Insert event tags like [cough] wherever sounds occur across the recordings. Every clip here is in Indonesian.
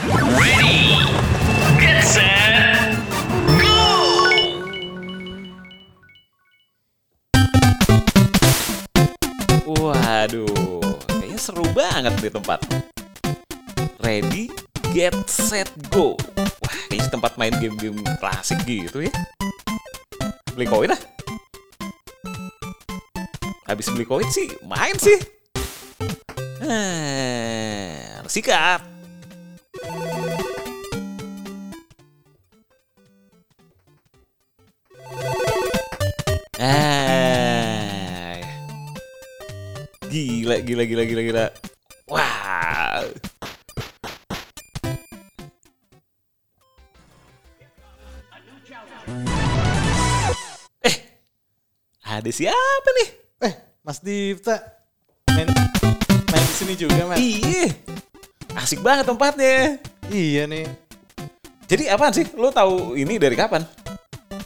Ready! Waduh, kayaknya seru banget di tempat. Ready, get, set, go. Wah, kayaknya tempat main game-game klasik gitu ya. Beli koin ah. Habis beli koin sih, main sih. Ah, sikat. Gila, gila, gila, gila. Wah. Eh, ada siapa nih? Eh, Mas Dipta. Main, main di sini juga, Mas. Iya. Asik banget tempatnya. Iya nih. Jadi apaan sih? Lo tahu ini dari kapan?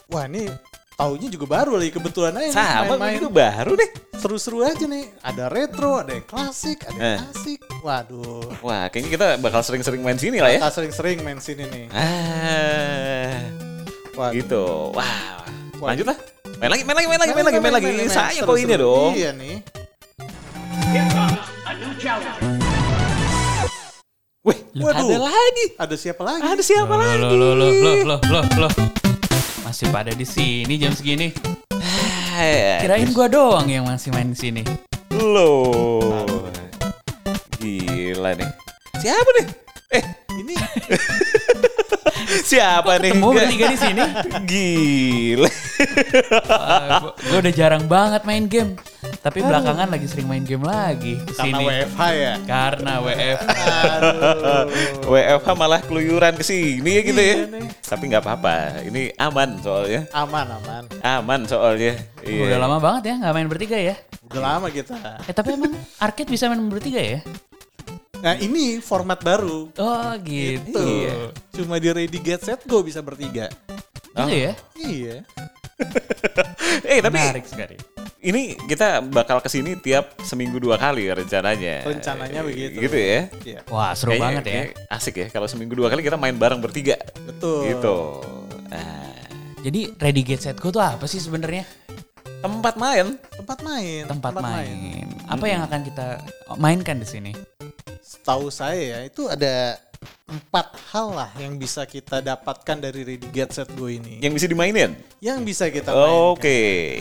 Wah, ini taunya juga baru lagi kebetulan aja Sama, main-main. itu baru deh. Seru-seru aja nih. Ada retro, ada yang klasik, ada yang Eh. asik. Waduh. Wah, kayaknya kita bakal sering-sering main sini lah ya. Kita sering-sering main sini nih. Ah, Wah, gitu. Wah, Wah. lanjut lah. Main lagi, main lagi, main lagi, main lagi, main lagi. Saya kok ini dong. Iya nih. Wih, Waduh. ada lagi. Ada siapa lagi? Ada siapa Loh, lagi? loh, loh, loh, loh, loh, loh, loh. Masih pada di sini jam segini. Kirain gua doang yang masih main di sini. Loh. Gila nih. Siapa nih? Eh, Ini [laughs] siapa nih? Ketemu bertiga di sini. Gila. Gua, gua udah jarang banget main game. Tapi belakangan lagi sering main game lagi ke karena sini. WFH ya. Karena WF. Aduh. WFH malah keluyuran ke sini ya gitu ya. Iya. Tapi nggak apa-apa. Ini aman soalnya. Aman, aman. Aman soalnya. Iya. Udah lama banget ya nggak main bertiga ya. Udah lama kita. Eh tapi emang arcade bisa main bertiga ya? Nah, ini format baru. Oh gitu. Tuh. Iya. Cuma di Ready Get Set Go bisa bertiga. Gitu ya? Iya. [laughs] Eh tapi Menarik sekali. ini kita bakal ke sini tiap seminggu dua kali rencananya. Rencananya begitu. Gitu ya. Iya. Wah seru Kayaknya- banget ya. Asik ya kalau seminggu dua kali kita main bareng bertiga. Betul. Gitu. Nah, Jadi Ready Get Set Go tuh apa sih sebenarnya? tempat main. Tempat main. Tempat main. Apa yang akan kita mainkan di sini? Setahu saya ya, itu ada empat hal lah yang bisa kita dapatkan dari Ready Get Set Go ini. Yang bisa dimainin. Yang bisa kita main. Oke,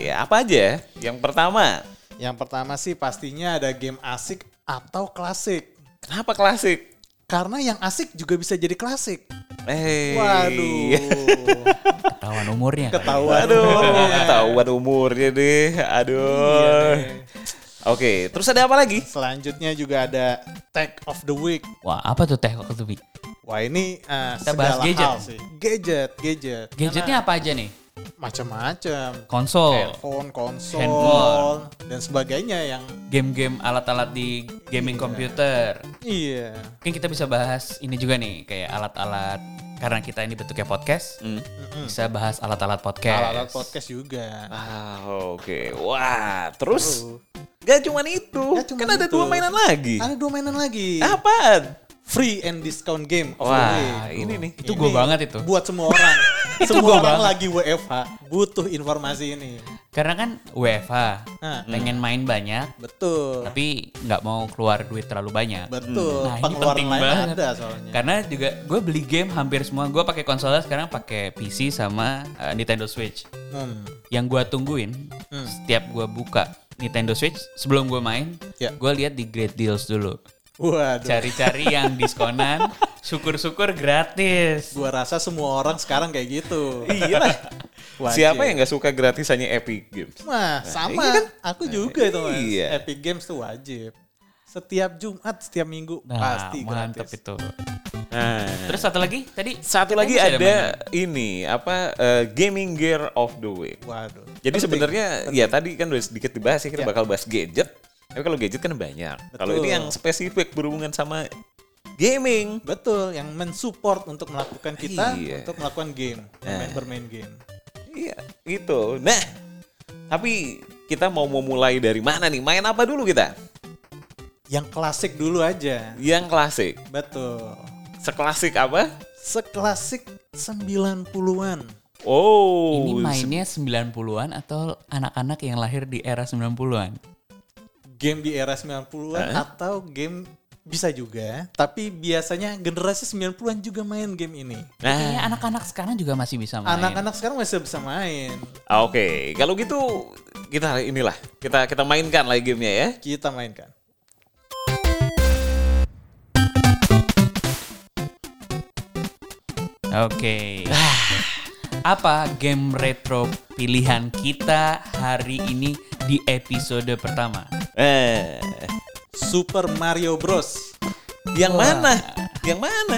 apa aja? Yang pertama, Yang pertama sih pastinya ada game asik atau klasik. kenapa klasik? Karena yang asik juga bisa jadi klasik. Eh, Waduh. Ketahuan [laughs] umurnya. Ketahuan. Aduh, umurnya. ketahuan umurnya deh. Aduh. Iya deh. Oke, terus ada apa lagi? Selanjutnya juga ada Tech of the Week. Wah apa tuh teh kok tuh? Wah ini uh, Kita bahas gadget. hal sih. Gadget, gadget. Gadgetnya apa aja nih? Macam-macam. Konsol, Handphone, konsol, Handphone. dan sebagainya yang game-game alat-alat di gaming komputer. iya. Mungkin kita bisa bahas ini juga nih kayak alat-alat karena kita ini bentuknya podcast. Hmm. Bisa bahas alat-alat podcast. Alat-alat podcast juga. Ah, oke. Wah, terus Tuh. Gak cuman itu. Nggak cuman kan ada itu. dua mainan lagi. Ada dua mainan lagi. Apaan? Free and discount game of the Wah, week. ini nih. Itu gue banget itu. Buat semua [laughs] orang. Itu semua orang banget. lagi WFH butuh informasi ini. Karena kan WFH, Nah, pengen main banyak, betul. tapi nggak mau keluar duit terlalu banyak. Betul. Nah, ini Pengeluaran penting lain banget. ada soalnya. Karena juga gue beli game hampir semua. Gue pakai konsolnya sekarang pakai PC sama uh, Nintendo Switch. Hmm. Yang gue tungguin Hmm. setiap gue buka Nintendo Switch sebelum gue main, Ya. gue lihat di Great Deals dulu. Waduh. Cari-cari yang [laughs] diskonan, syukur-syukur gratis. Gua rasa semua orang sekarang kayak gitu. Iya. [laughs] Siapa yang gak suka gratisannya Epic Games? Wah, sama. iya kan? Aku juga itu, Mas. Iya. Epic Games tuh wajib. Setiap Jumat, setiap Minggu Nah, pasti mantep gratis. itu. Nah, Terus satu lagi tadi satu lagi ada mainan. ini apa eh, gaming gear of the week. Waduh. Jadi sebenarnya ya tadi kan udah sedikit dibahas ya kita Ya. bakal bahas gadget. Tapi kalau gadget kan banyak. Kalau ini yang spesifik berhubungan sama gaming. Betul, yang mensupport untuk melakukan kita Iya. untuk melakukan game, bermain, bermain game. Iya, gitu. Nah, tapi kita mau memulai dari mana nih? Main apa dulu kita? Yang klasik dulu aja. Yang klasik. Betul. Seklasik apa? Seklasik 90-an. Oh. Ini mainnya 90-an atau anak-anak yang lahir di era 90-an? Game di era 90-an atau game bisa juga, tapi biasanya generasi 90-an juga main game ini. Nah, Kayaknya anak-anak sekarang juga masih bisa main. Anak-anak sekarang masih bisa main. ah, oke. Kalau gitu kita inilah kita kita mainkan lagi gamenya ya. Kita mainkan. Oke. Apa game retro pilihan kita hari ini di episode pertama? Eh, Super Mario Bros. yang mana? Yang mana?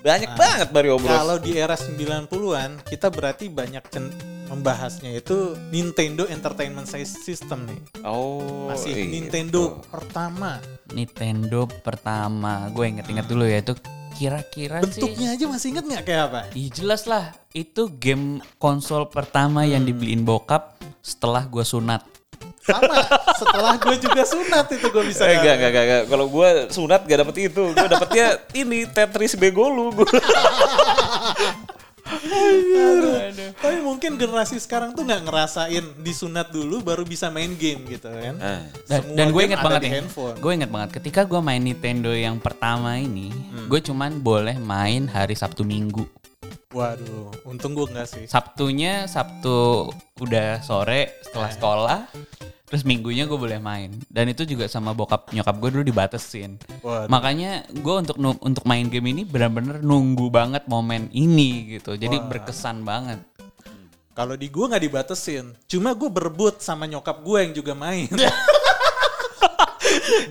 Banyak banget Mario Bros. Kalau di era 90-an, kita berarti banyak cen- membahasnya itu Nintendo Entertainment System nih. oh, Masih iya. Nintendo pertama. Nintendo pertama. Gue inget-inget dulu ya itu kira-kira sih. Bentuknya aja masih inget nggak kayak apa? Ih jelas lah. Itu game konsol pertama yang dibeliin bokap setelah gue sunat. Sama, setelah gue juga sunat itu gue bisa. Eh, enggak, enggak, enggak, enggak. Kalau gue sunat gak dapet itu. Gue dapetnya ini Tetris [laughs] Tapi mungkin generasi sekarang tuh nggak ngerasain disunat dulu baru bisa main game gitu kan. Ah. Dan, Semua dan gue inget banget di ya. handphone. Gue inget banget ketika gue main Nintendo yang pertama ini, gue cuman boleh main hari Sabtu Minggu. Waduh, untung gue nggak sih. Sabtunya Sabtu udah sore setelah sekolah, terus minggunya gue boleh main. Dan itu juga sama bokap nyokap gue dulu dibatesin. Waduh. Makanya gue untuk untuk main game ini benar-benar nunggu banget momen ini gitu. Jadi berkesan banget. Kalau di gue nggak dibatesin, cuma gue berebut sama nyokap gue yang juga main. [laughs]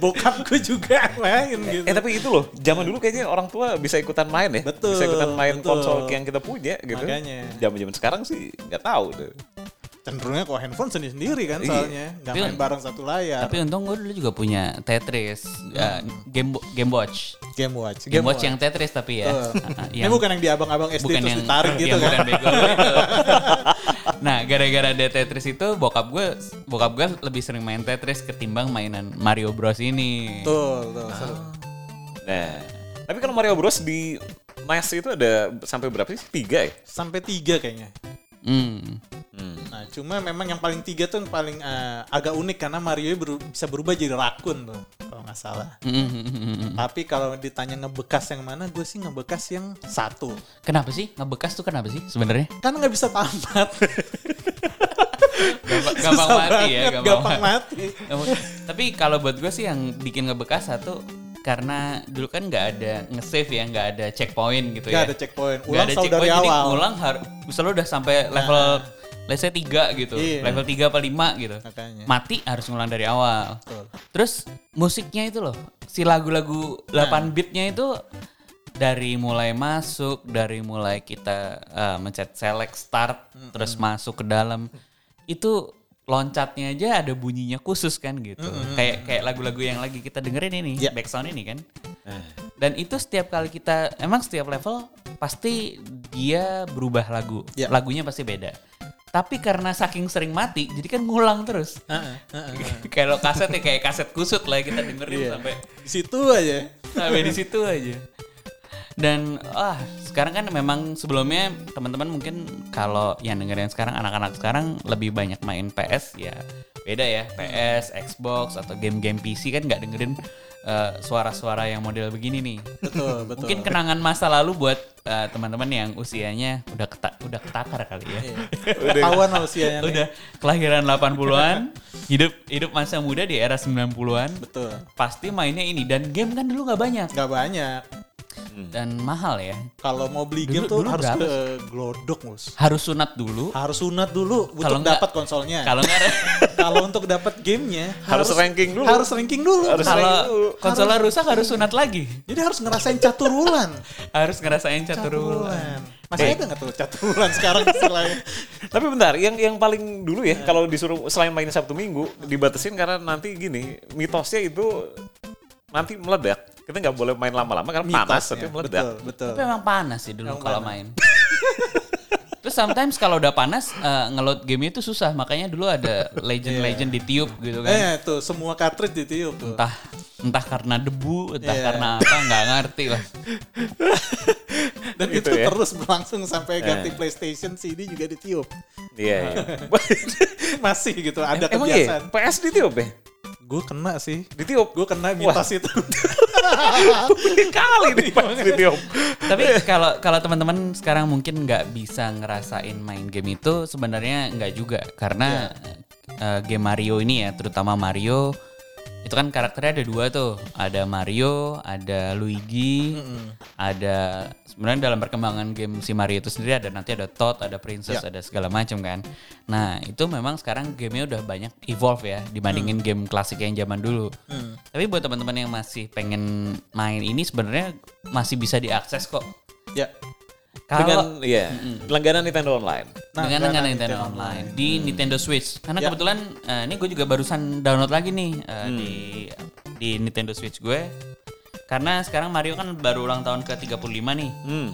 Bokap gue juga main gitu. Eh tapi itu loh, zaman dulu kayaknya orang tua bisa ikutan main ya. Betul, Bisa ikutan main betul. konsol yang kita punya gitu. Makanya. Zaman-zaman sekarang sih nggak tahu tuh. Cenderungnya kok handphone sendiri-sendiri kan Iya. soalnya. Nggak main bareng satu layar. Tapi untung gue dulu juga punya Tetris, ya, game Game Watch. Game Watch. Game, Watch yang Tetris tapi ya. Betul. Ah, [laughs] Ini bukan yang di abang-abang SD bukan terus yang ditarik gitu yang kan. bukan bego [laughs] nah, gara-gara ada Tetris itu bokap gue bokap gue lebih sering main Tetris ketimbang mainan Mario Bros ini. Tuh, tuh, seru. Nah, tapi kalau Mario Bros di NES itu ada sampai berapa sih? Tiga ya? Sampai tiga kayaknya. Hmm. Nah, cuma memang yang paling tiga tuh yang paling eh, agak unik karena Mario beru- bisa berubah jadi rakun tuh, kalau nggak salah. Hmm. Tapi kalau ditanya ngebekas yang mana, gue sih ngebekas yang satu. Kenapa sih ngebekas tuh kenapa sih sebenarnya? Kan nggak bisa tamat. Gampang, gampang mati ya, gampang, gampang mati. mati. Tapi kalau buat gue sih yang bikin ngebekas satu karena dulu kan nggak ada nge-save ya, nggak ada checkpoint gitu Nggak ya. ada checkpoint. Ulang ada selalu dari checkpoint, jadi awal. ngulang harus misalnya udah sampai level let's say 3 gitu. Iya. Level 3 apa 5 gitu. Makanya. Mati harus ngulang dari awal. Betul. Terus musiknya itu loh, si lagu-lagu 8 bitnya itu dari mulai masuk, dari mulai kita uh, mencet select start, terus masuk ke dalam, itu loncatnya aja ada bunyinya khusus kan gitu. Kayak kayak lagu-lagu yang lagi kita dengerin ini, Ya. background ini kan. Dan itu setiap kali kita, emang setiap level pasti dia berubah lagu, Ya. lagunya pasti beda. Tapi karena saking sering mati, jadi kan ngulang terus. Heeh, heeh. Kalau [laughs] kaset ya kayak kaset kusut lah kita dengerin Iya. sampai Di situ aja. sampai di situ aja. Dan ah sekarang kan memang sebelumnya teman-teman mungkin kalau yang dengerin sekarang anak-anak sekarang lebih banyak main PS ya beda ya PS, Xbox atau game-game PC kan nggak dengerin eh, suara-suara yang model begini nih. Betul, betul. Mungkin kenangan masa lalu buat eh, teman-teman yang usianya udah keta udah ketakar kali ya. Iya. [laughs] Ketahuan lah usianya. nih. udah kelahiran 80-an, hidup hidup masa muda di era 90-an. Betul. Pasti mainnya ini dan game kan dulu nggak banyak Nggak banyak. Dan mahal ya. Kalau mau beli Dulu- game tuh dulu harus berapa ke Glodok, Mus. Harus sunat dulu. Harus sunat dulu Kalau untuk dapat konsolnya. Kalau nggak [laughs] Kalau untuk dapat gamenya Harus ranking dulu. Harus ranking dulu. Harus kalau konsolnya rusak harus sunat lagi. Jadi harus ngerasain caturulan. [laughs] Harus ngerasain catur Caturulan. Masih ada nggak tuh caturulan sekarang istilahnya? [laughs] Tapi bentar, yang yang paling dulu ya kalau disuruh selain main Sabtu Minggu dibatasin karena nanti gini mitosnya itu nanti meledak. Kita nggak boleh main lama-lama karena panas Mitosnya. tapi meledak. Betul, betul. Tapi emang panas sih dulu kalau panas. main. [laughs] Terus sometimes kalau udah panas eh, ngeload game itu susah. Makanya dulu ada legend-legend ditiup gitu kan. Eh tuh semua cartridge ditiup tuh. Entah Entah karena debu, entah Iya. karena apa, nggak ngerti lah. [laughs] Dan Gitu itu ya. terus berlangsung sampai ganti Eh. PlayStation CD juga ditiup. Iya, iya. [laughs] Masih gitu ada Emang iya? kebiasaan. PS ditiup ya? Gue kena sih. Ditiup? Gue kena mitos itu. [laughs] Kali nih PS ditiup. Tapi kalau kalau teman-teman sekarang mungkin nggak bisa ngerasain main game itu sebenarnya nggak juga karena eh, game Mario ini ya, terutama Mario itu kan karakternya ada dua tuh, ada Mario, ada Luigi, ada sebenarnya dalam perkembangan game si Mario itu sendiri ada nanti ada Toad, ada Princess, Ya. ada segala macam kan. Nah itu memang sekarang gamenya udah banyak evolve ya dibandingin game klasik yang zaman dulu. Tapi buat teman-teman yang masih pengen main ini sebenarnya masih bisa diakses kok. ya. Dengan Kalau iya, langganan Nintendo Online. Nah, dengan karena Nintendo, Nintendo Online di Nintendo Switch. Karena Ya. kebetulan eh, ini gue juga barusan download lagi nih eh, di di Nintendo Switch gue. Karena sekarang Mario kan baru ulang tahun ke-35 nih. Hmm.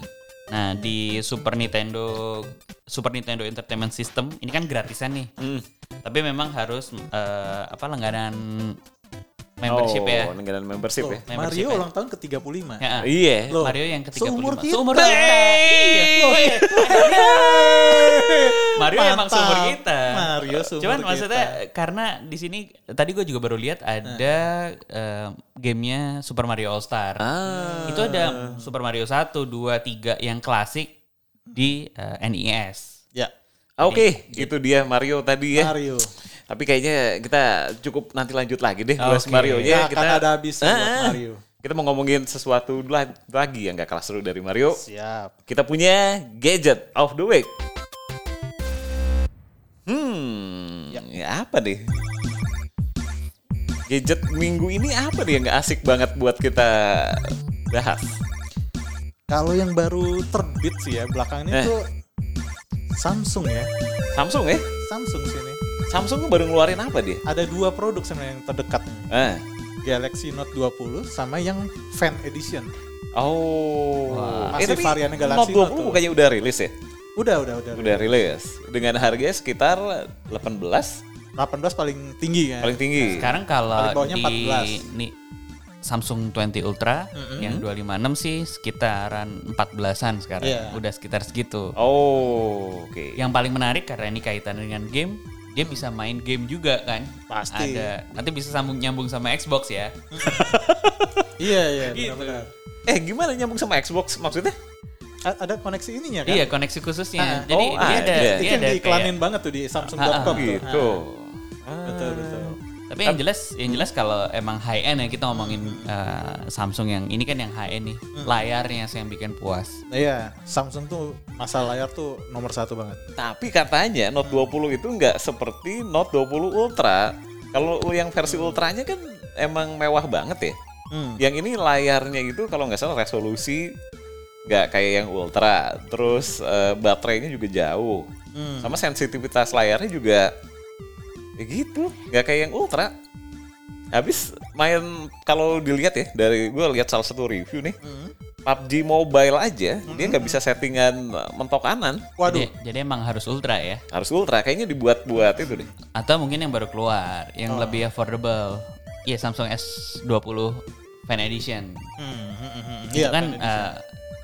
Nah, di Super Nintendo Super Nintendo Entertainment System ini kan gratisan nih. Hmm. Tapi memang harus eh, apa langganan membership oh, ya. langganan membership Loh, ya. Membership Mario ya. ulang tahun ke-35. Ya, Iya. Loh, Mario yang ke-35. seumur kita. Seumur kita. Iya. Mario emang Mantap. seumur kita. Mario seumur Cuman kita. maksudnya karena di sini tadi gue juga baru lihat ada eh, gamenya Super Mario All Star. Ah. Itu ada Super Mario 1, 2, 3 yang klasik di eh, NES. Ya, Ah, Oke, itu dia Mario tadi ya. Mario. Tapi kayaknya kita cukup nanti lanjut lagi deh bahas Oke. Mario Ya, nya. Kita kan ada habisnya buat Ah, Mario. Kita mau ngomongin sesuatu la- lagi yang gak kalah seru dari Mario. Siap. Kita punya gadget of the week. Hmm, ya. apa deh? Gadget minggu ini apa nih yang gak asik banget buat kita bahas? Kalau yang baru terbit sih ya belakangnya Eh. tuh Samsung ya. Samsung ya? Samsung sini. Samsung baru ngeluarin apa dia? Ada dua produk sebenarnya yang terdekat. Ah. Galaxy Note 20 sama yang Fan Edition. Oh, Wah. Eh, Masih tapi variannya Galaxy Note 20 Note bukannya udah rilis ya? Udah, udah, udah. Udah rilis dengan harga sekitar 18 18 paling tinggi kan. paling tinggi. Sekarang kalau Paling di 14. nih Samsung 20 Ultra yang 256 sih sekitaran 14-an sekarang. Iya. Udah sekitar segitu. Oh, oke. Yang paling menarik karena ini kaitan dengan game, dia bisa main game juga kan. Pasti. Ada nanti bisa sambung nyambung sama Xbox ya. [laughs] Iya, iya, Gitu. benar-benar. Eh, gimana nyambung sama Xbox maksudnya? A- Ada koneksi ininya kan? Iya, koneksi khususnya. Ah. Jadi Oh, dia ada. ada Itu dia yang ada diiklanin kayak- banget tuh di samsung.com Ah, ah. Gitu. Ah, betul, betul. Tapi yang jelas, yang jelas kalau emang high end ya kita ngomongin eh, Samsung yang ini kan yang high end nih, layarnya sih yang bikin puas. Nah, iya, Samsung tuh masalah layar tuh nomor satu banget. Tapi katanya Note 20 itu nggak seperti Note 20 Ultra. Kalau yang versi ultranya kan emang mewah banget ya. Hmm. Yang ini layarnya itu kalau nggak salah resolusi nggak kayak yang ultra. Terus eh, baterainya juga jauh. Hmm. Sama sensitivitas layarnya juga ya gitu, nggak kayak yang ultra. Habis main kalau dilihat ya dari gue lihat salah satu review nih, Hmm. PUBG Mobile aja dia nggak bisa settingan eh, mentok kanan, Waduh, Jadi, jadi emang harus ultra ya. harus ultra. Kayaknya dibuat-buat itu deh. Atau mungkin yang baru keluar, yang lebih affordable. Iya Samsung S20 Fan Edition. Hmm, hmm, hmm, hmm. Itu Iya, kan eh,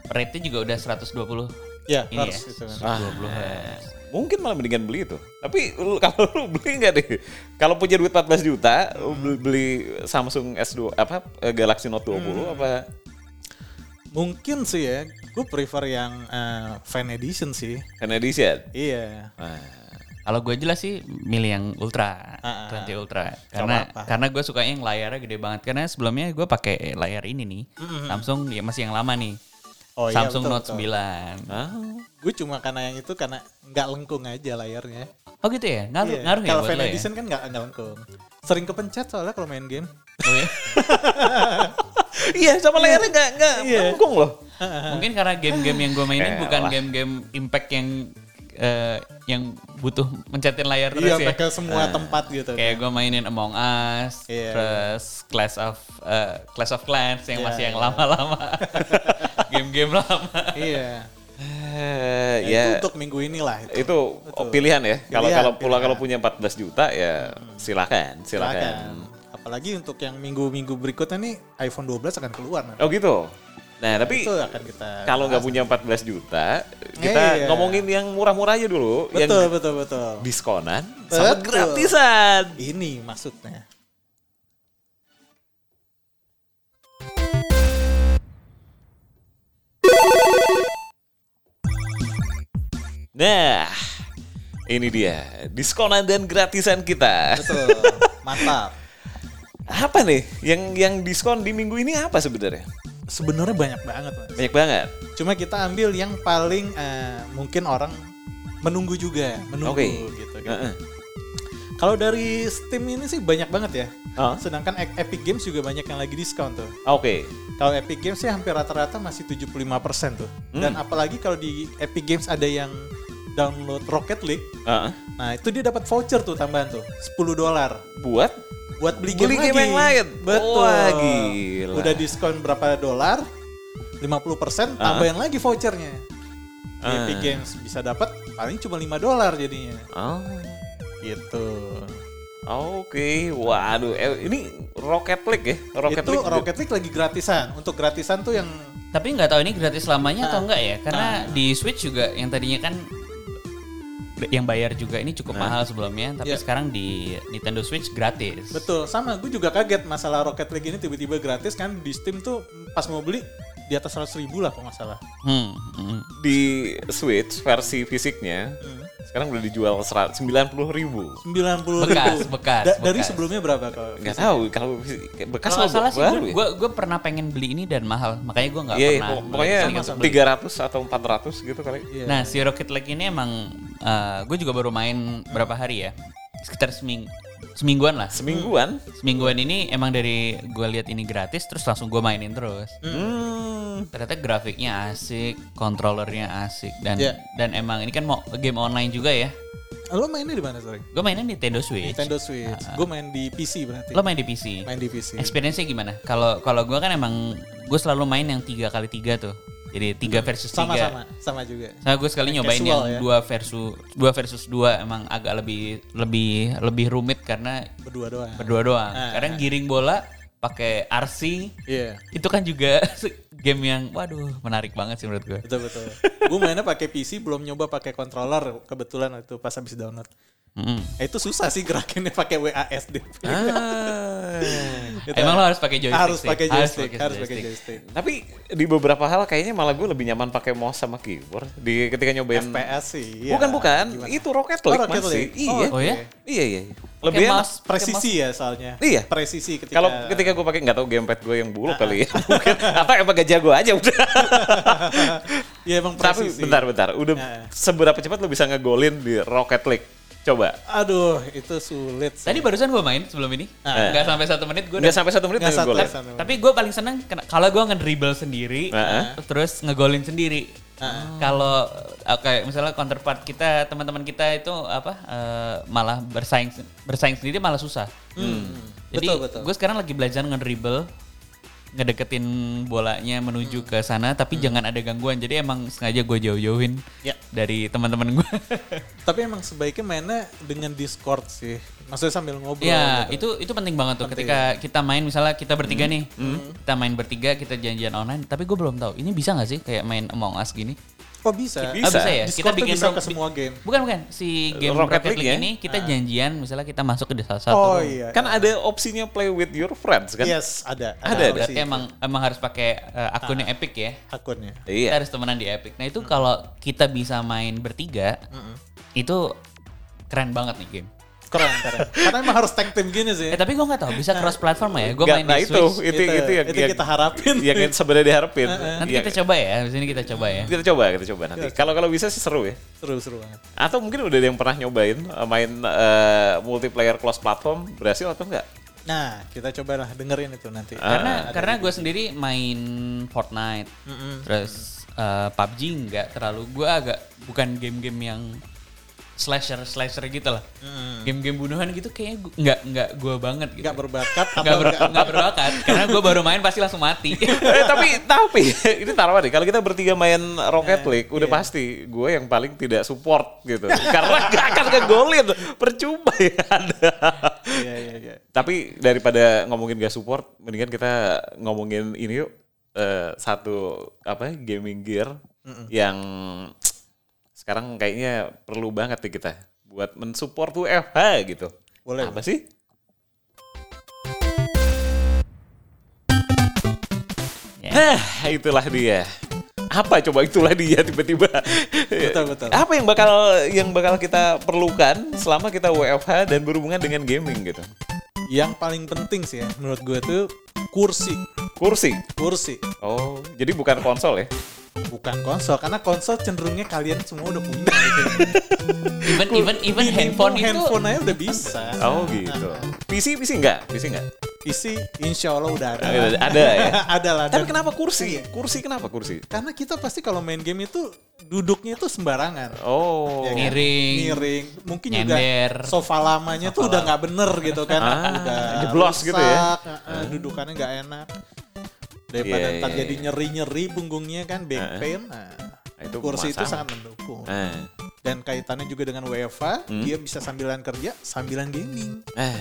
rate-nya juga udah 120 Iya, ini harus ya. itu kan. 120 Hz. Mungkin malah mendingan beli itu. Tapi lu- [laughs] kalau lu beli nggak deh? Kalau punya duit 14 juta, lu beli, beli Samsung S2 apa eh, Galaxy Note 20 apa? Mungkin sih ya, gue prefer yang eh, Fan Edition sih. Fan Edition. Iya. Nah, Kalau gue jelas sih milih yang ultra, Ah, ah. 20 ultra. Karena karena gue sukanya yang layarnya gede banget. Karena sebelumnya gue pakai layar ini nih, Samsung ya masih yang lama nih. Oh iya, Samsung betul, Note betul. 9. ah, Gue cuma karena yang itu karena nggak lengkung aja layarnya. Oh gitu ya? Ngaruh, Iya. ngaruh ya Kalau Fan lo ya? Edition kan nggak nggak lengkung. Sering kepencet soalnya kalau main game. Oh, ya? [laughs] iya, sama layarnya nggak nggak Iya. melengkung loh. Mungkin karena game-game yang gue mainin Eh, bukan game-game impact yang eh, yang butuh mencetin layar terus Iya, ya. sampai ke semua tempat gitu. Kayak gue mainin Among Us, Iya, terus Clash of eh, Clash of Clans yang Iya, masih yang iya. lama-lama. [laughs] Game-game lama. Iya. Eh, Ya, ya, Itu untuk minggu inilah. Itu. itu pilihan ya. Kalau kalau pula pilihan. kalau punya 14 juta ya silakan, silakan. Silakan. apalagi untuk yang minggu-minggu berikutnya nih iPhone 12 akan keluar nanti. Oh gitu. Nah tapi Itu akan kita kalau nggak punya 14 juta, kita Iya. ngomongin yang murah-murah aja dulu. betul yang betul betul. diskonan sama Betul. gratisan. Ini maksudnya. Nah, ini dia diskonan dan gratisan kita. Betul. [laughs] Mantap. Apa nih yang yang diskon di minggu ini apa sebenarnya? Sebenarnya banyak banget, Mas. Banyak banget. Cuma kita ambil yang paling eh, mungkin orang menunggu juga, menunggu Oke. gitu. gitu. Heeh. Kalau dari Steam ini sih banyak banget ya. Oh. Sedangkan E- Epic Games juga banyak yang lagi diskon tuh. Oke. Kalau Epic Games sih hampir rata-rata masih 75% tuh. Dan Hmm. apalagi kalau di Epic Games ada yang download Rocket League, Heeh. nah itu dia dapat voucher tuh tambahan tuh, 10 dolar Buat buat beli game, Beli game lagi. yang lain. Betul. Wah, gila. Udah diskon berapa dolar? 50% tambahin lagi vouchernya. Ah. Epic Games bisa dapat paling cuma 5 dolar jadinya. Oh. Gitu. Oke, waduh, eh, ini Rocket League ya? Rocket itu League. Rocket League lagi gratisan. Untuk gratisan tuh yang Tapi nggak tahu ini gratis selamanya atau Ah. enggak ya? Karena di Switch juga yang tadinya kan yang bayar juga ini cukup mahal sebelumnya, tapi Iya. sekarang di Nintendo Switch gratis. betul sama gue juga kaget masalah Rocket League ini tiba-tiba gratis kan di Steam tuh pas mau beli di atas 100 ribu lah kalau nggak salah. Hmm, hmm. Di Switch versi fisiknya sekarang udah dijual 90 ribu. 90 Bekas, ribu. bekas, Da- dari bekas. sebelumnya berapa kalau? Nggak tahu kalau bekas Kalau salah sih baru gue, ya? gue, gue pernah pengen beli ini dan mahal, makanya gue nggak iya, pernah. pok- pokoknya beli. 300 atau 400 gitu kali. Iya. Nah si Rocket League ini emang gue juga baru main berapa hari ya, sekitar seming semingguan lah. Semingguan. Semingguan ini emang dari gue lihat ini gratis, terus langsung gue mainin terus. Hmm. Ternyata grafiknya asik, kontrolernya asik dan Iya. dan emang ini kan mau game online juga ya. Lo mainnya di mana sorry? Gue mainnya Nintendo Switch. Nintendo Switch. Gue main di PC berarti. Lo main di PC. main di PC. Experience-nya gimana? Kalau kalau gue kan emang gue selalu main yang tiga kali tiga tuh. Jadi tiga versus tiga. Sama-sama, sama juga. Nah, gue sekali nyobain Casual yang ya. dua versus dua versus dua emang agak lebih lebih lebih rumit karena Berdua doang. berdua doang. Ah. Karena giring bola pakai RC Iya. itu kan juga [laughs] game yang waduh menarik banget sih menurut gue. Betul betul. gue mainnya pakai PC, belum nyoba pakai controller kebetulan itu pas habis download. Mm-mm. Eh, itu susah sih gerakinnya pakai WASD. Ah. [laughs] Gitu. Emang lo harus pakai joystick harus pakai joystick, harus pakai joystick. Tapi di beberapa hal kayaknya malah gue lebih nyaman pakai mouse sama keyboard di ketika nyobain. FPS sih. iya. Bukan bukan, Gimana? itu Rocket Oh, League Rocket masih. League. Iya. Oh, Oh ya? Iya iya. Lebih mouse, pakai presisi ya soalnya. Iya. Presisi ketika Kalau ketika gue pakai nggak tahu gamepad gue yang buluk kali ya. [laughs] Mungkin apa emang gak jago aja udah. [laughs] ya emang Tapi presisi. bentar bentar, udah Ya. seberapa cepat lo bisa ngegolin di Rocket League? Coba. Aduh, itu sulit. sih. Tadi barusan gue main sebelum ini, Ah. nggak sampai satu menit gue Nggak sampai satu menit Nggak udah satu, satu. Tapi gue paling seneng kalau gue ngedribble sendiri, Heeh. terus ngegolin sendiri. Kalau oke misalnya counterpart kita, teman-teman kita itu apa eh, malah bersaing bersaing sendiri malah susah. Jadi Betul, betul. gue sekarang lagi belajar ngedribble, ngedeketin bolanya menuju Hmm. ke sana, tapi jangan ada gangguan. Jadi emang sengaja gue jauh-jauhin Ya. dari teman-teman gue. [laughs] Tapi emang sebaiknya mainnya dengan Discord sih. Maksudnya sambil ngobrol. Ya, gitu. itu itu penting banget tuh ketika kita main misalnya kita bertiga nih. Kita main bertiga, kita janjian online, tapi gue belum tahu ini bisa nggak sih kayak main Among Us gini? Kok bisa? Bisa. Ah, bisa ya? Discord tuh bisa room- ke semua game. Bukan bukan, si game Rocket Rocket, League League, ya? ini kita janjian misalnya kita masuk ke salah satu Oh room. iya. Kan ada opsinya play with your friends kan? Yes, ada. Ada, ada. Berarti emang emang harus pakai eh, akunnya Epic ya. akunnya. Kita Iya. harus temenan di Epic. Nah, itu kalau kita bisa main bertiga, itu keren banget nih game. Keren, keren. Karena emang harus tag team gini sih. Eh tapi gue nggak tahu bisa cross platform ya. Gue main nah di itu, Switch. itu, itu, yang, itu yang- kita harapin. yang sebenarnya diharapin. Nanti kita coba ya. Di sini kita coba ya. Kita coba, kita coba nanti. Kalau kalau bisa sih seru ya. Seru, seru banget. Atau mungkin udah ada yang pernah nyobain uh, main uh, multiplayer cross platform berhasil atau enggak? Nah, kita cobalah dengerin itu nanti. karena karena gue sendiri main Fortnite terus eh, PUBG nggak terlalu gue agak bukan game-game yang slasher slasher gitu lah. Hmm. Game-game bunuhan gitu kayaknya gua, nggak nggak gue banget gitu. Nggak berbakat Nggak ber- nggak berbakat karena gue baru main pasti langsung mati. [laughs] eh, tapi tapi [laughs] ini taruhan deh kalau kita bertiga main Rocket Eh, League udah iya. pasti gue yang paling tidak support gitu karena gak akan ngegolin percuma ya ada Iya iya iya. tapi daripada ngomongin gak support mendingan kita ngomongin ini yuk eh, satu apa gaming gear yang sekarang kayaknya perlu banget nih kita buat mensupport UFH gitu Boleh. apa sih. Hah, itulah dia. Apa coba itulah dia tiba-tiba. Betul, betul. Apa yang bakal yang bakal kita perlukan selama kita WFH dan berhubungan dengan gaming gitu? Yang paling penting sih ya menurut gue tuh kursi. Kursi. Kursi. Oh, jadi bukan konsol ya? Bukan konsol karena konsol cenderungnya kalian semua udah punya gitu. [laughs] even even even Minimum handphone itu handphone aja udah bisa. [laughs] Oh gitu. PC PC enggak? PC enggak? PC insya Allah udah ada. Ada, ada ya. [laughs] ada lah. Tapi kenapa kursi? Iya. Kursi kenapa kursi? Karena kita pasti kalau main game itu duduknya itu sembarangan. Oh. Ya kan? Miring. miring mungkin Nyender. juga sofa lamanya tuh udah nggak bener gitu kan Ah, udah jeblos gitu ya. ah, dudukannya nggak enak daripada Iya, ntar jadi iya. nyeri nyeri punggungnya kan back ah. pain nah, Itu kursi itu masalah. sangat mendukung Ah. dan kaitannya juga dengan WFA Hmm. dia bisa sambilan kerja sambilan gaming Ah.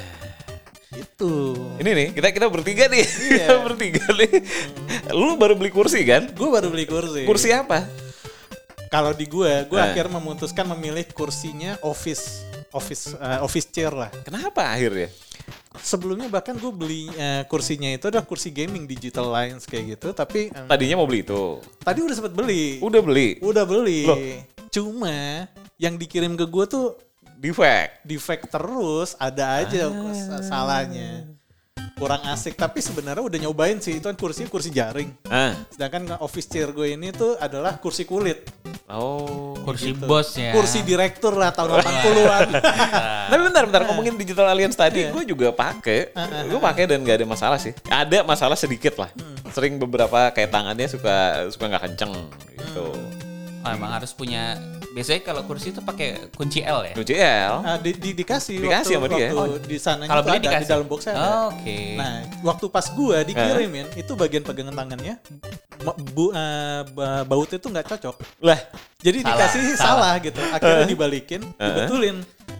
itu Ini nih, kita kita bertiga nih. Iya. Kita [laughs] bertiga nih. Lu baru beli kursi kan? gue baru beli kursi Kursi apa? kalau di gue gue Ah. akhirnya memutuskan memilih kursinya office office eh, office chair lah Kenapa akhirnya? Sebelumnya bahkan gue beli eh, kursinya itu adalah kursi gaming digital lines kayak gitu tapi eh, Tadinya mau beli itu. tadi udah sempet beli Udah beli. udah beli Loh. cuma yang dikirim ke gue tuh Defect. defect terus ada aja kes- salahnya kurang asik tapi sebenarnya udah nyobain sih itu kan kursi kursi jaring Ah. sedangkan office chair gue ini tuh adalah kursi kulit Oh. kursi gitu. bos ya. kursi direktur lah tahun 80-an [laughs] Tapi bentar, bentar ngomongin digital aliens tadi, gue juga pakai, gue pakai dan nggak ada masalah sih. Ada masalah sedikit lah. Sering beberapa kayak tangannya suka suka nggak kenceng gitu. Oh, emang harus punya biasanya kalau kursi itu pakai kunci L ya. UCL. Ah, di, di- dikasih, Dikasih sama waktu, dia. waktu di sana Kalau beli ada, di dikasih? dalam boxnya ada. Oh, Oke. Nah, waktu pas gua dikirimin itu bagian pegangan tangannya ma- bu, ba- bautnya tuh nggak cocok. Lah, Jadi Salah, dikasih salah. salah, gitu. Akhirnya dibalikin, dibetulin.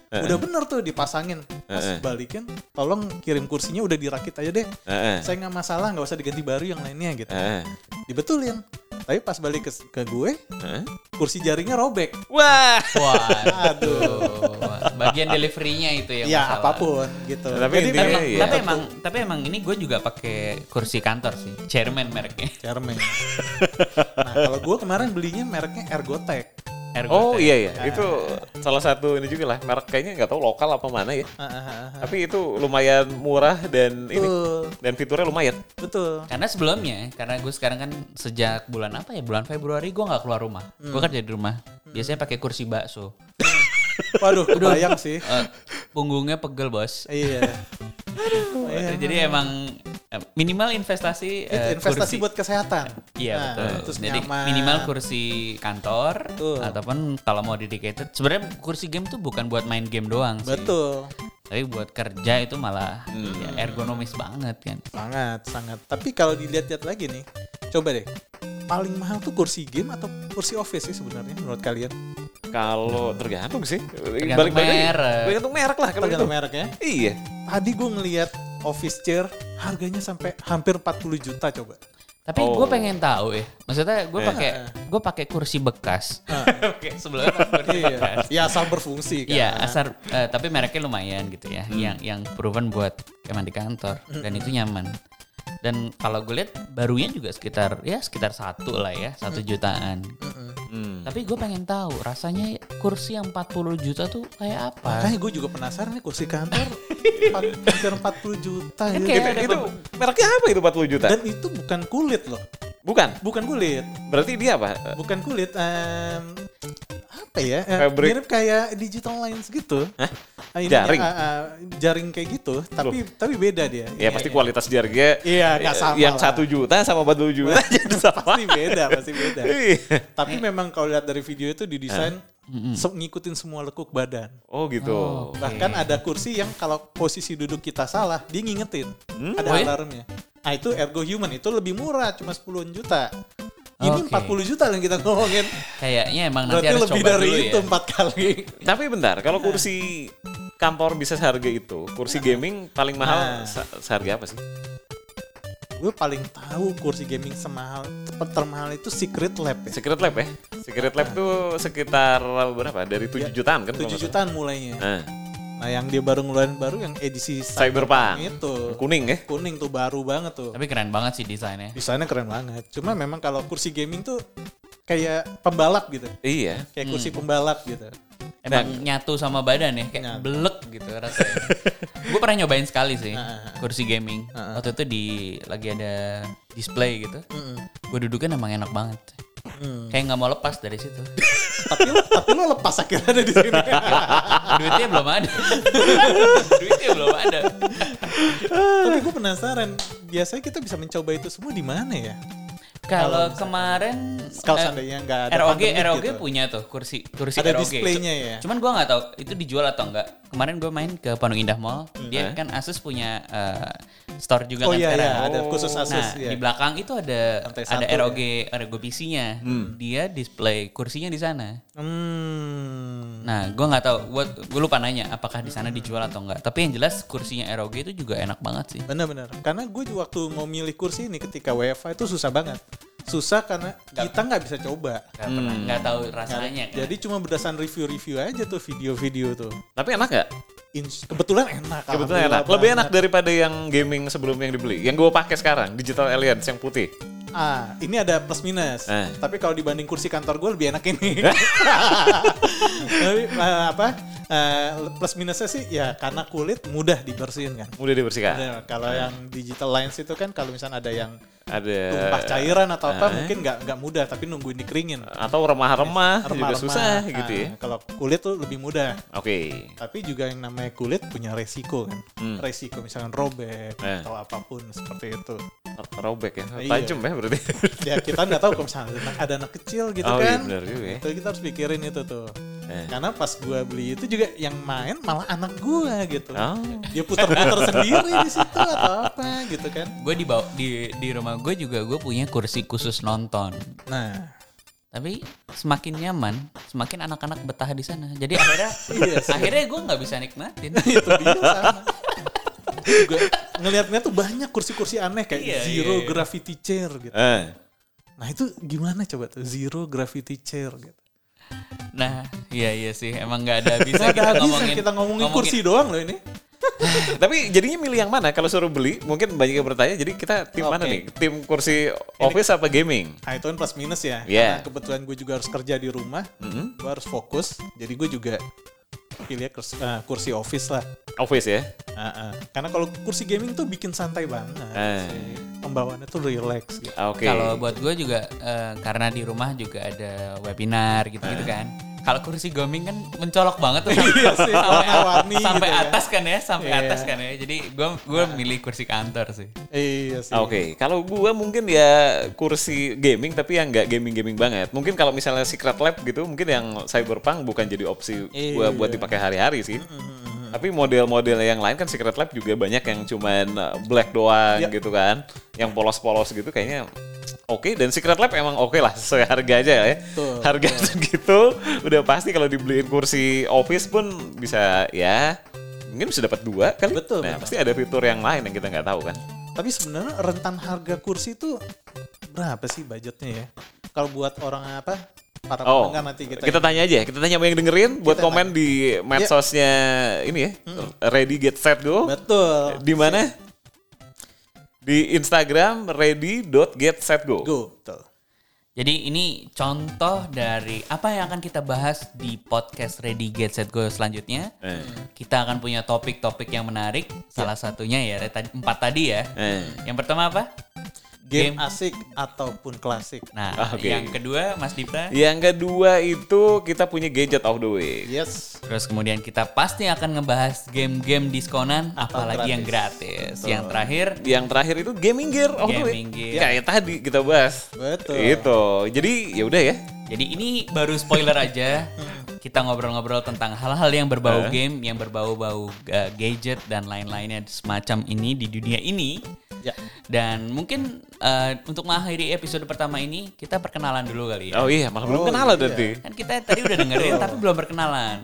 Eh. Udah bener tuh dipasangin. Pas Eh. balikin, tolong kirim kursinya udah dirakit aja deh. Heeh. Saya nggak masalah, nggak usah diganti baru yang lainnya gitu. Heeh. Dibetulin. Tapi pas balik ke, ke gue, Heeh. kursi jaringnya robek. Wah. Wah, aduh. Bagian deliverynya itu yang ya masalah. apa pun gitu. Tapi Jadi memang iya. Tapi emang tapi emang ini gue juga pakai kursi kantor sih. Chairman mereknya. Cermen. nah kalau gue kemarin belinya mereknya Ergotech. Ergotech. Oh iya iya, itu salah satu ini juga lah. Merek kayaknya nggak tahu lokal apa mana ya. Ah, ah, ah, ah. Tapi itu lumayan murah dan ini dan fiturnya lumayan. betul. Karena sebelumnya, karena gue sekarang kan sejak bulan apa ya, bulan Februari gue nggak keluar rumah. Gue kerja di rumah. Biasanya pakai kursi bakso. [laughs] Waduh, kebayang sih. Eh, punggungnya pegel bos. Iya. Jadi emang minimal investasi eh, investasi kursi. buat kesehatan. Iya Nah, betul. Terus Jadi nyaman. minimal kursi kantor Betul. ataupun kalau mau dedicated. Sebenarnya kursi game tuh bukan buat main game doang sih. Betul. Tapi buat kerja itu malah Hmm. ya, ergonomis banget kan. Sangat, sangat. Tapi kalau dilihat-lihat lagi nih, coba deh. Paling mahal tuh kursi game atau kursi office sih sebenarnya menurut kalian? Kalau tergantung sih. Tergantung lagi. merek. Tergantung merek lah kalau Tergantung itu. mereknya. Iya. Tadi gue ngeliat office chair harganya sampai hampir 40 juta coba. Tapi Oh. gue pengen tahu ya. Maksudnya gue Eh. pakai gue pakai kursi bekas. [laughs] Oke, sebelumnya kursi iya. bekas. Ya asal berfungsi kan. Iya, asal eh, tapi mereknya lumayan gitu ya. Hmm. Yang yang proven buat emang di kantor dan itu nyaman. Dan kalau gue lihat barunya juga sekitar ya sekitar satu lah ya, satu jutaan. Hmm. Tapi gue pengen tahu rasanya kursi yang 40 juta tuh kayak apa? Makanya gue juga penasaran nih kursi kantor [laughs] empat- hampir 40 juta kayak Itu, ada itu mereknya apa itu 40 juta? Dan itu bukan kulit loh. Bukan. Bukan kulit. Berarti dia apa? Bukan kulit. em, apa ya? eh, Fabric. mirip kayak digital lines gitu. Hah? Ah, ininya, Jaring? ah, ah, jaring kayak gitu. Tapi tapi beda dia. Ya pasti kualitas jaringnya Iya, nggak eh, sama yang satu juta sama 40 juta jadi sama. pasti beda, pasti beda. [laughs] Iya. Tapi memang kalau lihat dari video itu didesain Se- ngikutin semua lekuk badan. Oh gitu. Bahkan ada kursi yang kalau posisi duduk kita salah, dia ngingetin. Ada Oh ya? alarmnya. Nah itu Ergo Human, itu lebih murah, cuma 10 juta. Ini Oke. 40 juta yang kita ngomongin. Kayaknya emang nanti Berarti harus lebih coba dari dulu itu ya. empat kali. Tapi bentar, kalau kursi kantor bisa seharga itu, kursi gaming paling mahal Nah. se- seharga apa sih? Gue paling tahu kursi gaming semahal, termahal itu Secret Lab ya. Secret Lab ya? Secret Lab tuh sekitar berapa? Dari 7 jutaan kan? kalau 7 nggak jutaan mulainya. Nah, Nah yang dia baru ngeluarin baru yang edisi Cyberpunk. itu. Kuning ya? Kuning tuh baru banget tuh. Tapi keren banget sih desainnya. Desainnya keren banget. Cuma memang kalau kursi gaming tuh kayak pembalap gitu. Iya. Kayak kursi pembalap gitu. Emang nyatu sama badan ya, kayak Nyatu. belek gitu rasanya. [laughs] gue pernah nyobain sekali sih Ah, kursi gaming. Waktu itu di lagi ada display gitu. Gue duduknya emang enak banget. Hmm. Kayak nggak mau lepas dari situ. [laughs] tapi lo, tapi lo lepas akhirnya ada di sini. [laughs] Duitnya belum ada. [laughs] Duitnya belum ada. tapi gue penasaran, biasanya kita bisa mencoba itu semua di mana ya? Kalau kemarin Kalau eh, seandainya nggak ada ROG ROG gitu. punya tuh kursi kursi Ada ROG. displaynya ya? Cuman gua nggak tahu itu dijual atau enggak. Kemarin gue main ke Pondok Indah Mall, dia kan Asus punya eh, store juga Oh kan iya sekarang. iya, ada khusus Asus Nah, ya. di belakang itu ada Lantai ada ROG ROG PC-nya. Dia display kursinya di sana. Hmm. Nah, gua nggak tahu. Gua, gua lupa nanya apakah di sana dijual atau enggak. Tapi yang jelas kursinya ROG itu juga enak banget sih. Benar-benar. Karena gue juga waktu mau milih kursi ini ketika WFA itu susah banget. Susah karena kita nggak bisa coba. Gak pernah, nggak tahu rasanya kan. Jadi cuma berdasarkan review-review aja tuh video-video tuh. Tapi enak gak? Ins- Kebetulan enak. Kebetulan enak. Lebih enak daripada yang gaming sebelum yang dibeli. Yang gue pakai sekarang, Digital Alliance yang putih. Ah, ini ada plus minus. Eh. Tapi kalau dibanding kursi kantor gue lebih enak ini. [laughs] Tapi eh, apa? eh, plus minusnya sih ya karena kulit mudah dibersihin kan. Mudah dibersihkan. Bener, kalau yang digital lines itu kan kalau misalnya ada yang Ada tumpah cairan atau apa eh. mungkin nggak nggak mudah tapi nungguin dikeringin. atau remah-remah juga Remah-remah. susah Nah, gitu ya. Kalau kulit tuh lebih mudah. Oke. Tapi juga yang namanya kulit punya resiko kan. Hmm. Resiko misalkan robek Eh. atau apa pun seperti itu. Robek ya. Iya. Tajam ya berarti. Ya kita nggak tahu kalau misalnya ada anak, kecil gitu oh iya kan. benar juga ya. Itu kita harus pikirin itu tuh. Eh. Karena pas gua beli itu juga yang main malah anak gua gitu. Oh. Dia putar-putar sendiri di situ atau apa gitu kan. Gue di bawah di di rumah gue juga gue punya kursi khusus nonton. Nah, Tapi semakin nyaman, semakin anak-anak betah di sana. Jadi akhirnya Iya sih. akhirnya gue nggak bisa nikmatin. [laughs] itu dia sama. juga ngelihatnya tuh banyak kursi-kursi aneh kayak Iya, zero iya, iya. gravity chair gitu. Eh. Nah itu gimana coba tuh zero gravity chair gitu. Nah, iya iya sih, emang nggak ada bisa Nggak ada kita habisnya ngomongin kita ngomongin, kursi doang loh ini. [laughs] Tapi jadinya milih yang mana? Kalau suruh beli, mungkin banyak yang bertanya. Jadi kita tim mana Oke. nih? Tim kursi office apa gaming? Nah itu kan plus minus ya. Iya. Karena kebetulan gue juga harus kerja di rumah, Mm-mm. gue harus fokus. Jadi gue juga pilih kursi, eh, kursi office lah. Office ya. Ah, ah. Karena kalau kursi gaming tuh bikin santai banget. Sih. Pembawaannya tuh relax gitu. Ah, Oke. Kalau buat gue juga eh, karena di rumah juga ada webinar gitu-gitu kan. Kalau kursi gaming kan mencolok banget tuh Iya sih, sampai, [laughs] warna-warni sampai gitu ya. atas kan ya, sampai Iya. atas kan ya. Jadi gue gue milih kursi kantor sih. Iya sih. Oke, kalau gua mungkin ya kursi gaming tapi yang nggak gaming-gaming banget. Mungkin kalau misalnya Secret Lab gitu, mungkin yang Cyberpunk bukan jadi opsi gua buat Iya. dipakai hari-hari sih. Tapi model-model yang lain kan Secret Lab juga banyak yang cuman uh, black doang Iya. gitu kan. Yang polos-polos gitu kayaknya oke dan Secret Lab emang oke lah sesuai harga aja ya. Betul, Harga [laughs] segitu udah pasti kalau dibeliin kursi office pun bisa ya mungkin bisa dapat dua kali. Betul, Nah, betul. pasti ada fitur yang lain yang kita nggak tahu kan. Tapi sebenarnya rentan harga kursi itu berapa sih budgetnya ya? Kalau buat orang apa? Para Oh, pendengar nanti kita. kita tanya aja, kita tanya sama yang dengerin buat komen di medsosnya ini ya, Ready Get Set Go. Betul. Di mana? Di Instagram ready.getsetgo. Go. Betul. Jadi ini contoh dari apa yang akan kita bahas di podcast Ready Get Set Go selanjutnya. Eh, Kita akan punya topik-topik yang menarik. Salah satunya ya empat tadi ya. eh. Yang pertama apa? Game, Game. asik ataupun klasik. Nah, Ah, oke. yang kedua Mas Dipra. Yang kedua itu kita punya gadget of the week. Yes. Terus kemudian kita pasti akan ngebahas game-game diskonan, Atau apalagi yang gratis. Yang terakhir, Yang terakhir itu gaming gear of the week. Gaming gear. Kayak tadi kita bahas. Betul. Itu. Jadi ya udah ya. jadi ini baru spoiler aja. kita ngobrol-ngobrol tentang hal-hal yang berbau Eh. game, yang berbau-bau uh, gadget dan lain-lainnya semacam ini di dunia ini. Ya. Dan mungkin uh, untuk mengakhiri episode pertama ini kita perkenalan dulu kali ya. Oh iya, malah belum Oh, kenalan iya. nanti. Kan kita tadi udah dengerin [laughs] tapi belum perkenalan.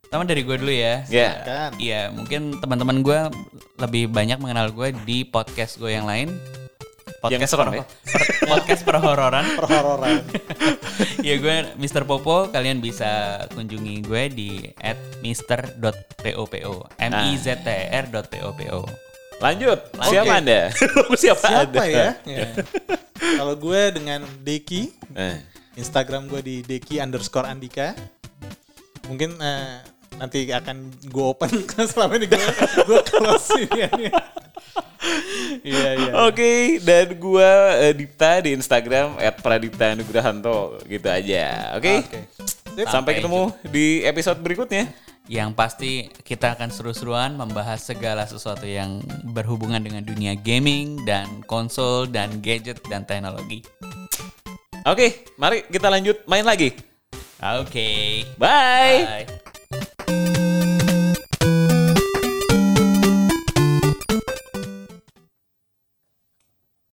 Pertama dari gue dulu ya. Ya. Kan. Iya, mungkin teman-teman gue lebih banyak mengenal gue di podcast gue yang lain. Yang Podcast serem per- ya? podcast perhororan. [laughs] Perhororan. ya gue Mr. Popo, kalian bisa kunjungi gue di at mister.popo. M I Z T R dot POPO. Lanjut. Oke. Siapa Anda? siapa, [laughs] Siapa Anda? ya? [laughs] Ya. Kalau gue dengan Deki, Eh. Instagram gue di Deki underscore Andika. Mungkin eh, nanti akan gue open [laughs] selama ini gue gue close ini. Iya iya. Oke, dan gua eh, Dipta di Instagram @pradiptanugrahanto gitu aja. Oke. Oke. Sampai Sampai ketemu di episode berikutnya. Yang pasti kita akan seru-seruan membahas segala sesuatu yang berhubungan dengan dunia gaming dan konsol dan gadget dan teknologi. Oke, mari kita lanjut main lagi. Oke. Bye. Bye.